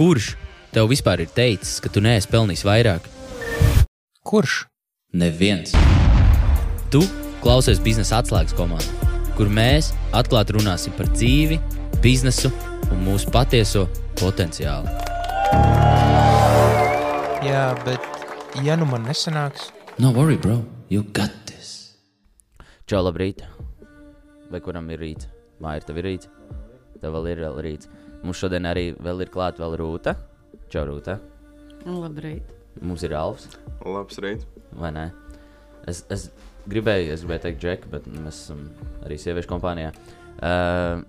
Kurš tev vispār ir teicis, ka tu neesi pelnījis vairāk? Kurš? Neviens. Tu klausies biznesa atslēgas komandā, kur mēs atklāti runāsim par dzīvi, biznesu un mūsu patieso potenciālu. Jā, bet ja nu man nesanāks, No worry, bro, you got this. Čau, labrīt. Vai kuram ir rīts? Māja, tev ir rīts? Tev vēl ir vēl rīts. Mums šodien arī vēl ir klāta vēl rūta. Čau, rūta. Labrīt. Mums ir Alfs, Labs rīts. vai ne? Es, es gribēju, es gribēju teikt, Džek, bet mēs esam arī sieviešu kompānijā. Uh,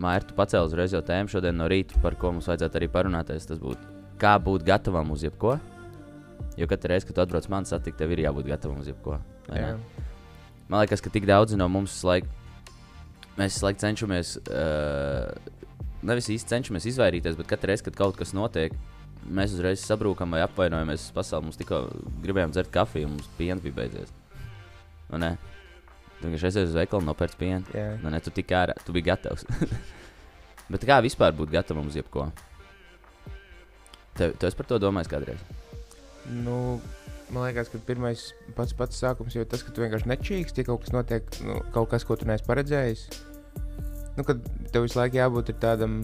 Māja, tu pacēli uzreiz jau tēmu šodien no rīta, par ko mums vajadzētu arī parunāties. Tas būtu, kā būt gatavam uz jebko. Jo katru reizi, kad tu atbrauc man satikt, tev ir jābūt gatavam uz jebko. vai jā. ne? Man liekas, ka tik daudz no mums laiku, mēs laiku cenšamies, uh, nevis īsti cenšamies izvairīties, bet katru reizi, kad kaut kas notiek, mēs uzreiz sabrūkam vai apvainojamies uz pasauli. Mums tikko gribējām dzert kafiju, un mums piena bija beidzies. Nu, nē, tu vienkārši aizies uz veikalu, nopērc pienu. Jā. Nu, ne, tu tik ārā, tu biji gatavs. bet kā vispār būt gatavam uz jebko? Tev, tu esi par to domājis kādreiz? Nu, man liekas, ka pirmais pats pats sākums jau tas, ka tu vienkārši nečīkst, ja kaut kas notiek, nu, kaut kas, ko tu neesi paredzējis. Nu, kad tev visu laiku jābūt tādam,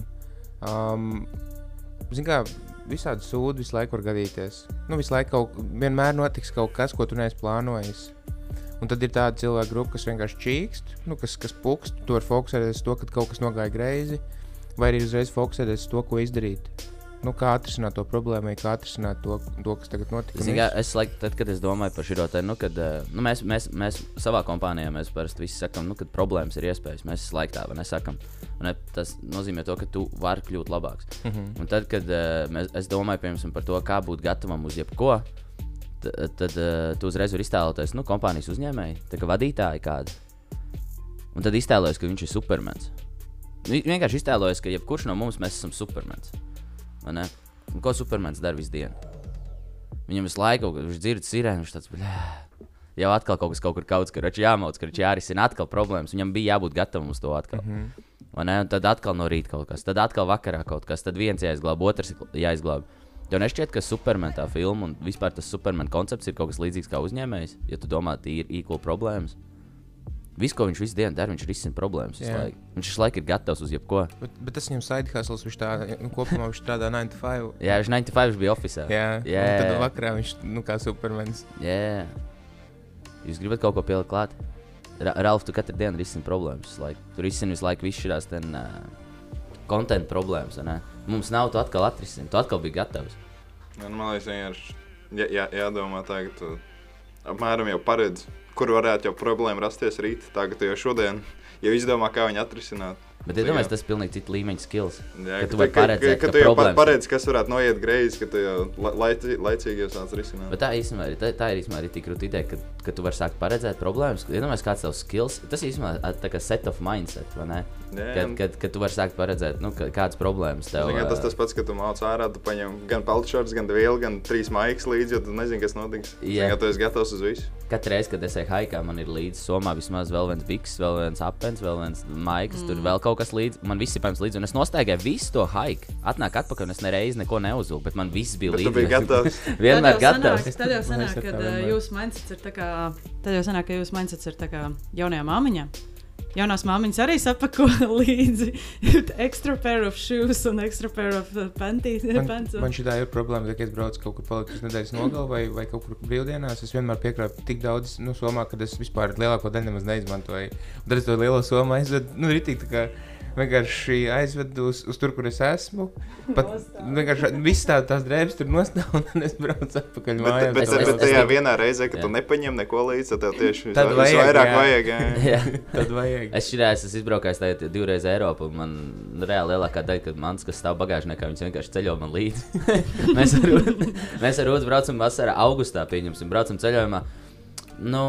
um, zin kā, visādi sūdi visu laiku var gadīties. Nu, visu laiku kaut, vienmēr notiks kaut kas, ko tu neesi plānojis. Un tad ir tāda cilvēka grupa, kas vienkārši čīkst, nu, kas, kas pukst, tu vari fokusēties uz to, ka kaut kas nogāja greizi, vai arī uzreiz fokusēties uz to, ko izdarīt. Nu, kā atrisināt to problēmu, kā atrisināt to, to kas tagad Zini, kā, es laikam, tad, kad es domāju par šo te, nu, kad, eh, nu, mēs, mēs, mēs savā kompānijā mēs parasti visi sakām, nu, ka problēmas ir iespējas. Mēs laiku tā vai nesakām. Ne, tas nozīmē to, ka tu vari kļūt labāks. Mm -hmm. Un tad, kad uh, mēs, es domāju piemēram, par to, kā būt gatavam uz jebko, tad uh, tu uzreiz vari iztēloties nu, kompānijas uzņēmēju, tā kā vadītāju kādu. Un tad iztēlojies, ka viņš ir supermens. Vi- Vienkārši iztēlojies, ka jebkurš no mums mēs esam supermens. Un ko supermens dara visu dienu? Viņam visu laiku, kad viņš dzird sirēnu, viņš tāds "Bļā." jau atkal kaut kas kaut kur kaut kur jāmauc, ka viņš jārisina atkal problēmas. Viņam bija jābūt gatavam uz to atkal. Mm -hmm. Vai ne? Un tad atkal no rīta kaut kas, tad atkal vakarā kaut kas, tad viens jāizglāb, otrs jāizglāb. Tev nešķiet, ka Superman tā filma un vispār tas Superman koncepts ir kaut kas līdzīgs kā uzņēmējs, ja tu domā, ka ir equal problēmas. Viss, ko viņš visu dienu dara, viņš risina problēmas. visu. Viņš visu laiku ir gatavs uz jebko. Bet, bet tas viņam side hustles, viņš tā, nu, kopumā viņš strādā 9 to 5. Jā, viņš 95 viņš bija oficiālā. Jā, Jā. un tad vakarā viņš, nu, kā supermens. Jā, jūs gribat kaut ko pielikt klāt? Ra Ralf, tu katru dienu risini problēmas. Like, tu risini visu laiku visas šīs konta uh, problēmas. vai ne? Mums nav, tu atkal atrisini. Tu atkal biji gatavs. Man liekas, vienkārši jā, jā, jādomā tā, ka tu apmēram jau paredzi, kur varētu jau problēma rasties rīt. Ka tu jau šodien jau izdomā, kā viņu atrisināt. Bet iedomājieties, jā. tas ir pilnīgi cits līmeņa skills. Jā, ka tu vari paredzēt, ka, ka ka tu jau pa- problēmas- paredzi, kas varētu noiet greizi, ka tu jau la- laici- laicīgi jau sāc risināt. Bet tā īstenībā ir, tā, tā ir īstenībā arī tik grūta ideja, ka, ka tu vari sākt paredzēt problēmas. Iedomājieties, kāds ir tavs skills. Tas īstenībā tā kā set of mindset, vai ne? Kad, kad, kad tu vari sākt paredzēt, nu, kādas problēmas tev kā tas tas pats, ka tu māc ārā, tu paņem gan peltšorts, gan vielu, gan trīs maigas līdzi, jo tu nezini, kas notiks. Jā. Tu esi gatavs uz visu. Katru reizi, kad es eju haikā, man ir līdzi somā vismaz vēl viens biks, vēl viens apelsīns, vēl viens maigs, mm. tur vēl kaut kas līdzi. Man viss ir pams līdzi, un es nostaigāju visu to haiku. Atnāk atpakaļ, un es nereiz neko neuzvilku, bet man viss bija Bet tu līdzi. biji gatavs. Vienmēr gatavs. Tad jau sanāk, Mēs ar ka tā vienmēr. jūsu mindsets ir tā kā, tad jau sanāk, ka jūsu mindsets ir tā kā jaunajām māmiņām. Jaunās māmiņas arī sapako līdzi extra pair of shoes un extra pair of uh, panties. Man, pants man šī ir problēma, ka es braucu kaut kur palikt uz nedēļas nogalu vai, vai kaut kur brīvdienās. Es vienmēr piekrāpu tik daudz nu, somā, ka es vispār lielāko daļu nemaz neizmantoju. Tad es to lielo somu aizvedu, nu, ritīgi tā kā vienkārši aizvedu uz, uz tur, kur es esmu. Pat vienkārši viss tā, tās drēbes tur nostāv un es braucu atpakaļ Bet, mājās. bet, bet, es- bet tajā vienā reizē, kad Jā. tu nepaņem neko līdzi, tad tev tieši Tad vis- vajag, visvairāk jā. vajag. jā. Jā. Tad vajag. Es es esmu izbraukājis tajā divreiz Eiropā, un man reāli lielākā daļa, kad mans, kas stāv bagāžniekā, viņas vienkārši ceļo man līdzi. mēs ar Rūdu- mēs ar Rūdu braucam vasarā, augustā, pieņemsim, braucam ceļojumā. Nu,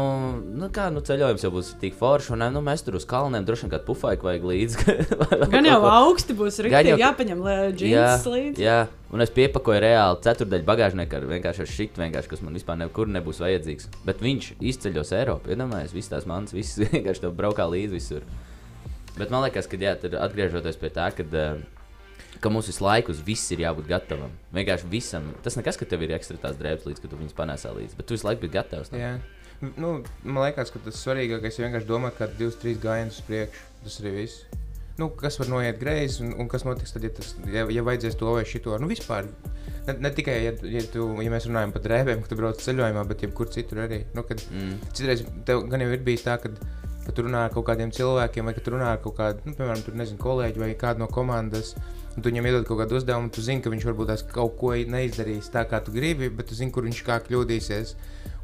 nu kā, nu ceļojums jau būs tik foršs, un nu, mēs tur uz kalniem droši vien kādu pufaiku vajag līdzi. Gan jau augsti būs Gan rīktīgi jau- jāpaņem Jā, džins līdzi. jā, un es piepakoju reāli ceturdaļu bagāžnieku ar vienkārši ar šitu, vienkārši, kas man vispār nekur nebūs vajadzīgs. Bet viņš izceļos Eiropā, iedomājieties, visas tās manas, visas vienkārši tev braukā līdzi visur. Bet man liekas, ka jā, tad atgriežoties pie tā, kad uh, ka mums visu laiku uz visu ir jābūt gatavam. Vienkārši visam. Tas nekas, ka tev ir ekstra tās drēbes līdz, ka tu viņus panēsā līdzi, bet tu visu laiku biji gatavs. tam. Jā. Nu, man liekas, ka tas svarīgākais ir vienkārši domāt, divas, trīs gājienus uz priekšu. Tas arī viss. Nu, kas var noiet greizi, un, un kas notiks tad, ja, tas, ja, ja vajadzēs to vai šito. Nu, vispār. Ne, ne tikai, ja, ja, tu, ja mēs runājam par drēbēm, ka tu brauc ceļojumā, bet jebkur citur arī. Nu, kad, Mm. Citreiz tev gan jau ir bijis tā, ka, ka tu runā ar kaut kādiem cilvēkiem, vai ka tu runā ar kaut kādu, nu, piemēram, tur, nezinu, kolēģi vai kādu no komandas. Un tu viņam iedod kaut kādu uzdevumu, tu zini, ka viņš varbūt tās kaut ko neizdarīs tā, kā tu gribi, bet tu zini, kur viņš kā kļūdīsies.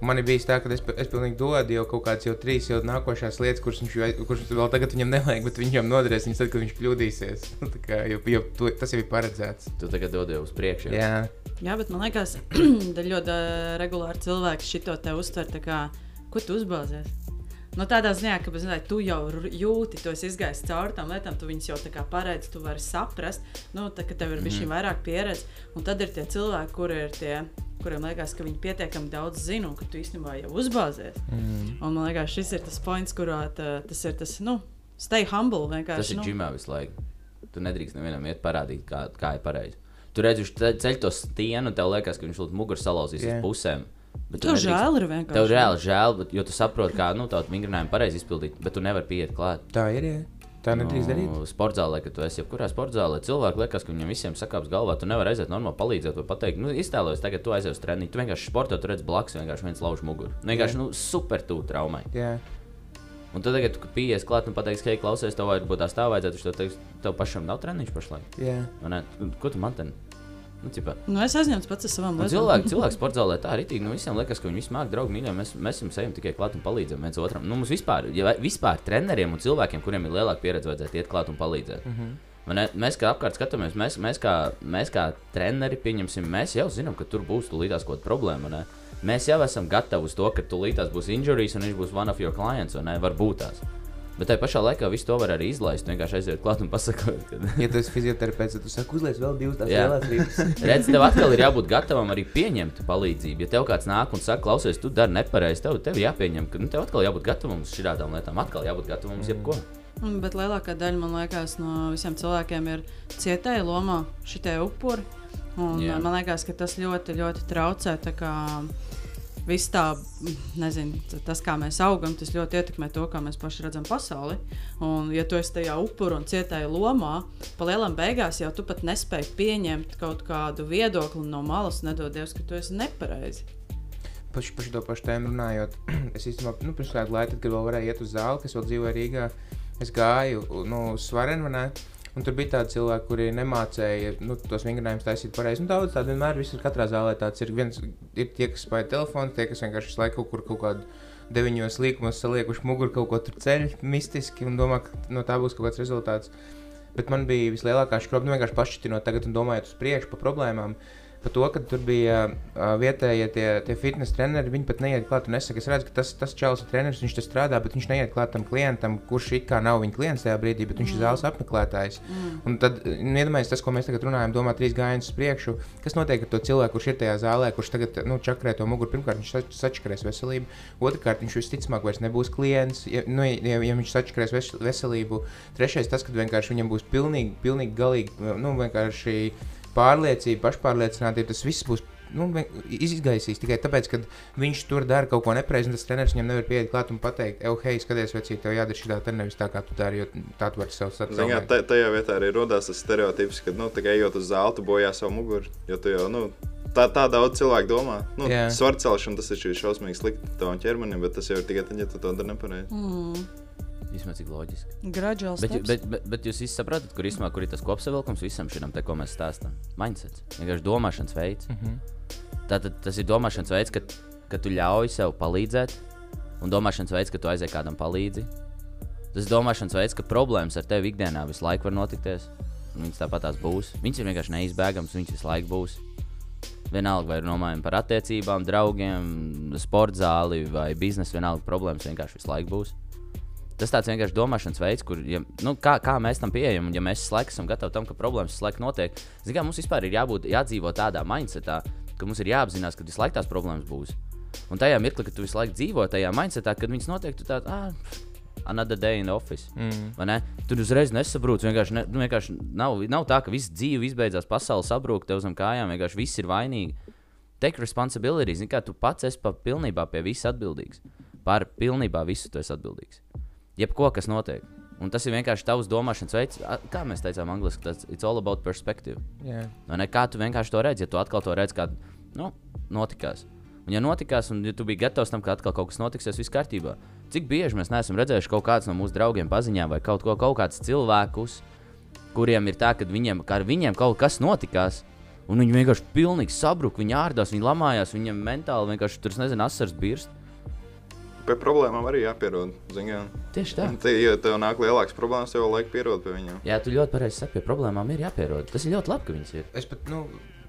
Un man ir bijis tā, ka es, es pilnīgi dodu jau kaut kādas jau trīs jau nākošās lietas, kuras viņš, jau- kuras vēl tagad viņam nevajag, bet viņš jau nodarīs viņas tad, kad viņš kļūdīsies. Nu, tā kā jau, jau, to, tas jau ir paredzēts. Tu tagad dodi uz priekšu. jau. Jā, Jā, bet man liekas, ka ļoti regulāri cilvēki šito te uztver, tā kā, ko tu uzbāzies. No tādā ziņā, ka zināji, tu jau jūti, tu esi izgājis cauri tam lietām, tu viņus jau tā kā paredzi, tu vari saprast, nu, tā, ka tev ir bijis mm vairāk pieredze. Un tad ir tie cilvēki, kuri ir tie, kuriem liekas, ka viņi pietiekami daudz zina un ka tu īstenībā jau uzbāzies. mm. Un man liekas, šis ir tas points, kurā tā, tas ir tas, nu, stay humble. vienkārši, Tas ir nu. ģimē visu laiku. Tu nedrīkst nevienam iet parādīt, kā, kā ir pareizi. Tu redzi, viņš ce- ceļ to stienu, un tev liekas, ka viņš līdz muguras salauzīs Jā. uz pusēm. Bet tu Tev žēl ir vienkārši. Tev reāli žēl, bet, jo tu saproti, kā nu, tādu vingrinājumu pareizi izpildīt, bet tu nevari pieiet klāt. Tā ir. Jā. Tā nedrīkst darīt. Sports zālē, kad tu esi jebkurā sporta zālē, cilvēki liekas, ka viņiem visiem sakāps galvā. Tu nevari aiziet normāli palīdzēt, vai pateikt, nu, iztēlojies, tagad tu aizies uz treniņu. Tu vienkārši sportā tur redz blakus, vienkārši viens lauž muguru. Nu, Vienkārši, nu, super tuvu traumai. Jā. Un tad, kad tu pieies klāt un pateiksi, ka, hei, klausies, tev varbūt tā stāv vajadzētu, viņš tev tev pašam nav treniņš pašlaik. Jā. Vai ne? Ko tu man te? Nu, cipā. Nu, es aizņemtu pats ar savām Un cilvēki, cilvēki sporta zālē tā arī tīk. Nu, visiem liekas, ka viņi visi māk, draugi, mīļie. Mēs, mēs jums ejam tikai klāt un palīdzam viens otram. Nu, mums vispār, ja vispār treneriem un cilvēkiem, kuriem ir lielāka pieredze, vajadzētu iet klāt un palīdzēt. Mm -hmm. Vai ne? Mēs kā apkārt skatāmies, mēs, mēs, kā, mēs kā treneri pieņemsim, mēs jau zinām, ka tur būs tūlītās kaut kāda problēma. vai ne? Mēs jau esam gatavi uz to, ka tūlītās būs injuries un viņš būs one of your clients, vai ne? Varbūt tās. Bet tajā pašā laikā visu to var arī izlaist. Vienkārši aiziet klāt un pasakot, ka Ja tu esi fizioterapeits, tad tu saki, uzliec vēl divas tās Jā. lielās rīpas. Redz, tev atkal ir jābūt gatavam arī pieņemt palīdzību. Ja tev kāds nāk un saka, klausies, tu dari nepareizi, tev, tev jāpieņem, ka nu, tev atkal jābūt gatavam uz šādām lietām. Atkal jābūt gatavam uz jebko. Un, bet lielākā daļa, man liekas, no visiem cilvēkiem ir cietēji lomā šitie upuri. Un, Jā. Man liekas, ka tas ļoti, ļoti traucē. kā Viss tā, nezinu, tas, kā mēs augam, tas ļoti ietekmē to, kā mēs paši redzam pasauli. Un, ja tu esi tajā upuru un cietēji lomā, pa lielam beigās jau tu pat nespēji pieņemt kaut kādu viedokli no malas, nedodies, ka tu esi nepareizi. Par š- par šo pašu tēmu runājot, es īstenībā, nu, pirms kāda laika, kad vēl varēju iet uz zāli, kas vēl dzīvoja Rīgā, es gāju nu, uz svarenu? Un tur bija tādi cilvēki, kuri nemācīja nu, tos vingrinājumus taisīt pareizi. Nu, daudz tādu vienmēr, visur katrā zālē tāds ir. Viens ir tie, kas spēj telefonu, tie, kas vienkārši laiku kaut kur kaut kādu deviņos līkumos saliekuši muguru kaut ko tur ceļ mistiski un domā, ka no tā būs kaut kāds rezultāts. Bet man bija vislielākā šķirota, nu vienkārši pašķitinot tagad un domājot uz priekšu par problēmām. Par to, ka tur bija uh, vietējie tie, tie fitnes treneri, viņi pat neiet klāt. un Es, saku, es redzu, ka tas, tas čels ir treneris, viņš tur strādā, bet viņš neiet klāt tam klientam, kurš it kā nav viņa klients tajā brīdī, bet viņš ir zāles apmeklētājs. Mm. Un tad, iedomājieties, tas, ko mēs tagad runājam, domā trīs gājienus priekšu. Kas notiek ar to cilvēku, kurš ir tajā zālē, kurš tagad nu, čakrē to muguru? Pirmkārt, viņš sač- sačakarēs veselību, otrkārt, viņš visticamāk vairs nebūs klients. Ja, nu, ja, ja viņš sačakarēs ves- veselību, trešais, tas, ka vienkārši viņam būs pilnīgi, pilnīgi galīgi, nu, vienkārši pārliecība, pašpārliecinātība, tas viss būs. Nu, izgaisīs tikai tāpēc, ka viņš tur dara kaut ko nepareizi, tas treneris viņam nevar pieiet klāt un pateikt, ej, hei, skaties, vecīt, tev jādara šī tā, nevis tā, kā tu dari, jo tā tu vari sev Zināt, satraukties. ta- tajā vietā arī radās tas stereotips, ka, nu, tikai ejot uz zelta, bojā savu muguru. Jo tu jau, nu, tā, tā daudz cilvēku domā. Nu, Jā. Svaru celšana tas ir šausmīgi slikti tavam ķermenim, bet tas jau ir tikai tad, ja tu to dari nepareizi. Mm. Vismaz cik loģiski. Graduāls. Bet, bet, bet, bet jūs visi saprotat, kur, īstenībā, kur ir tas kopsavilkums visam šim, te, ko mēs stāstām? Mindsets. Vienkārši domāšanas veids. Mhm. Tātad tas ir domāšanas veids, ka, ka tu ļauj sev palīdzēt, un domāšanas veids, ka tu aizej kādam palīdzi. Tas ir domāšanas veids, ka problēmas ar tevi ikdienā visu laiku var notikties. un Viņas tāpat tās būs. Viņas ir vienkārši neizbēgamas, viņas visu laiku būs. Vienalga, vai runājam par attiecībām, draugiem, sporta zāli vai biznesu, vienalga problēmas vienkārši visu laiku būs. Tas tāds vienkārši domāšanas veids, kur, ja, nu, kā, kā mēs tam pieejam, un ja mēs laiku esam gatavi tam, ka problēmas laiku notiek, zinām, mums vispār ir jābūt, jādzīvo tādā mindsetā, ka mums ir jāapzinās, ka visu laiku tās problēmas būs. Un tajā mirklī, kad tu visu laiku dzīvo tajā mindsetā, kad viņas notiek, tu tāds, ah, another day in the office. Mm. Tur uzreiz nesaproti. Vienkārši, ne, nu, vienkārši nav, nav tā, ka viss dzīve izbeidzās, pasaule sabrūk tev zem kājām. Vienkārši viss ir vainīgi. Take responsibility. Zini, kā tu pats esi pa pilnībā pie visa atbildīgs. Par pilnībā visu tu esi atbildīgs. Jebko, kas notiek. Un tas ir vienkārši tavs domāšanas veids, kā mēs teicām, angļuiski, tas it's all about perspective. Jā. Vai ne? Kā tu vienkārši to redzi, ja tu atkal to redzi, kā nu, notikās. Un, ja notikās, un ja tu biji gatavs tam, ka atkal kaut kas notiksies, viss kārtībā. Cik bieži mēs neesam redzējuši kaut kādus no mūsu draugiem, paziņām, vai kaut, ko, kaut kādus cilvēkus, kuriem ir tā, ka viņiem, ka viņiem kaut kas notikās, un viņi vienkārši pilnīgi sabruka, viņi ārdās, viņi lamājās, viņiem mentāli vienkārši tur, nezinu, asars birst. Pie problēmām arī jāpierod. Zinām, Tieši tā. Te, ja tev nāk lielākas problēmas, tev vajag pierod pie viņiem. Jā, tu ļoti pareizi saki, pie problēmām ir jāpierod. Tas ir ļoti labi, ka viņas ir. Es pat, nu,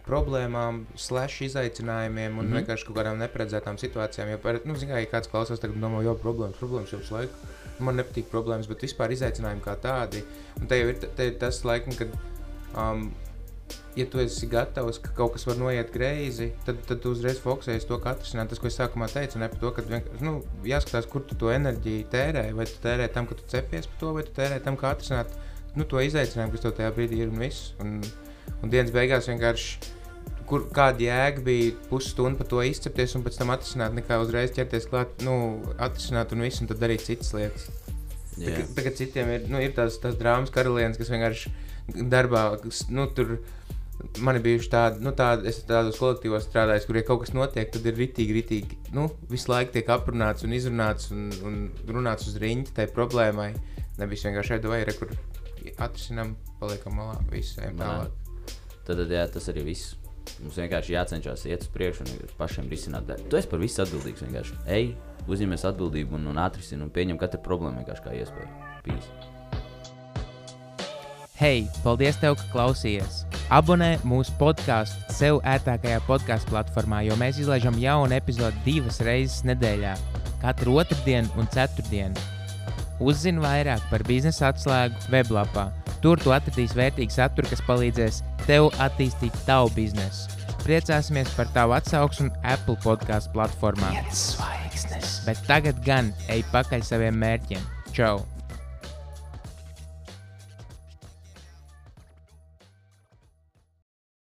problēmām, slash izaicinājumiem un mm. -hmm. vienkārši kaut kādām neparedzētām situācijām. Jo, par, nu, zin, kā, ja kāds klausās, tagad domā, jo problēmas, problēmas jau visu laiku. Man nepatīk problēmas, bet vispār izaicinājumi kā tādi. Un te jau ir, te ir tas laikam, kad, um, ja tu esi gatavs, ka kaut kas var noiet greizi, tad, tad tu uzreiz fokusējies to, kā atrisināt. Tas, ko es sākumā teicu, ne par to, ka vienkārši, nu, jāskatās, kur tu to enerģiju tērē. Vai tu tērē tam, ka tu cepies par to, vai tu tērē tam, kā atrisināt nu, to izaicinājumu, kas tev tajā brīdī ir un viss. Un, un dienas beigās vienkārši kur, kāda jēga bija pusstundu par to izcepties un pēc tam atrisināt, nekā uzreiz ķerties klāt, nu, atrisināt un visu, un tad darīt citas lietas. Jā. Tagad citiem ir, nu, ir tās, tās drāmas karalienes, kas vienkārši darbā, kas, nu, tur. Man ir bijuši tādi, nu, tādi, es tādos kolektīvos strādāju, kur, ja kaut kas notiek, tad ir ritīgi, ritīgi. Nu, visu laiku tiek aprunāts un izrunāts un, un runāts uz rīņķa tai problēmai. Nevis vienkārši šeit vai kur atrisinām, paliekam malā, visu ejam tālāk. Tad, jā, tas arī viss. Mums vienkārši jācenšas iet uz priekšu un pašiem risināt. Tu esi par visu atbildīgs. Vienkārši ej, uzņemies atbildību un, un atrisini un pieņem katru problēmu vienkārši kā iespēju. Peace. Hei, paldies, tev, ka klausījies! Abonē mūsu podkāstu sev ērtākajā podkāstu platformā, jo mēs izlaižam jaunu epizodi divas reizes nedēļā, katru otrdienu un ceturtdienu. Uzzini vairāk par biznesa atslēgu weblapā. Tur tu atradīsi vērtīgu saturu, kas palīdzēs tev attīstīt tavu biznesu. Priecāsimies par tavu atsauksmi Apple podkāstu platformā. Bet tagad gan ej pakaļ saviem mērķiem. Čau!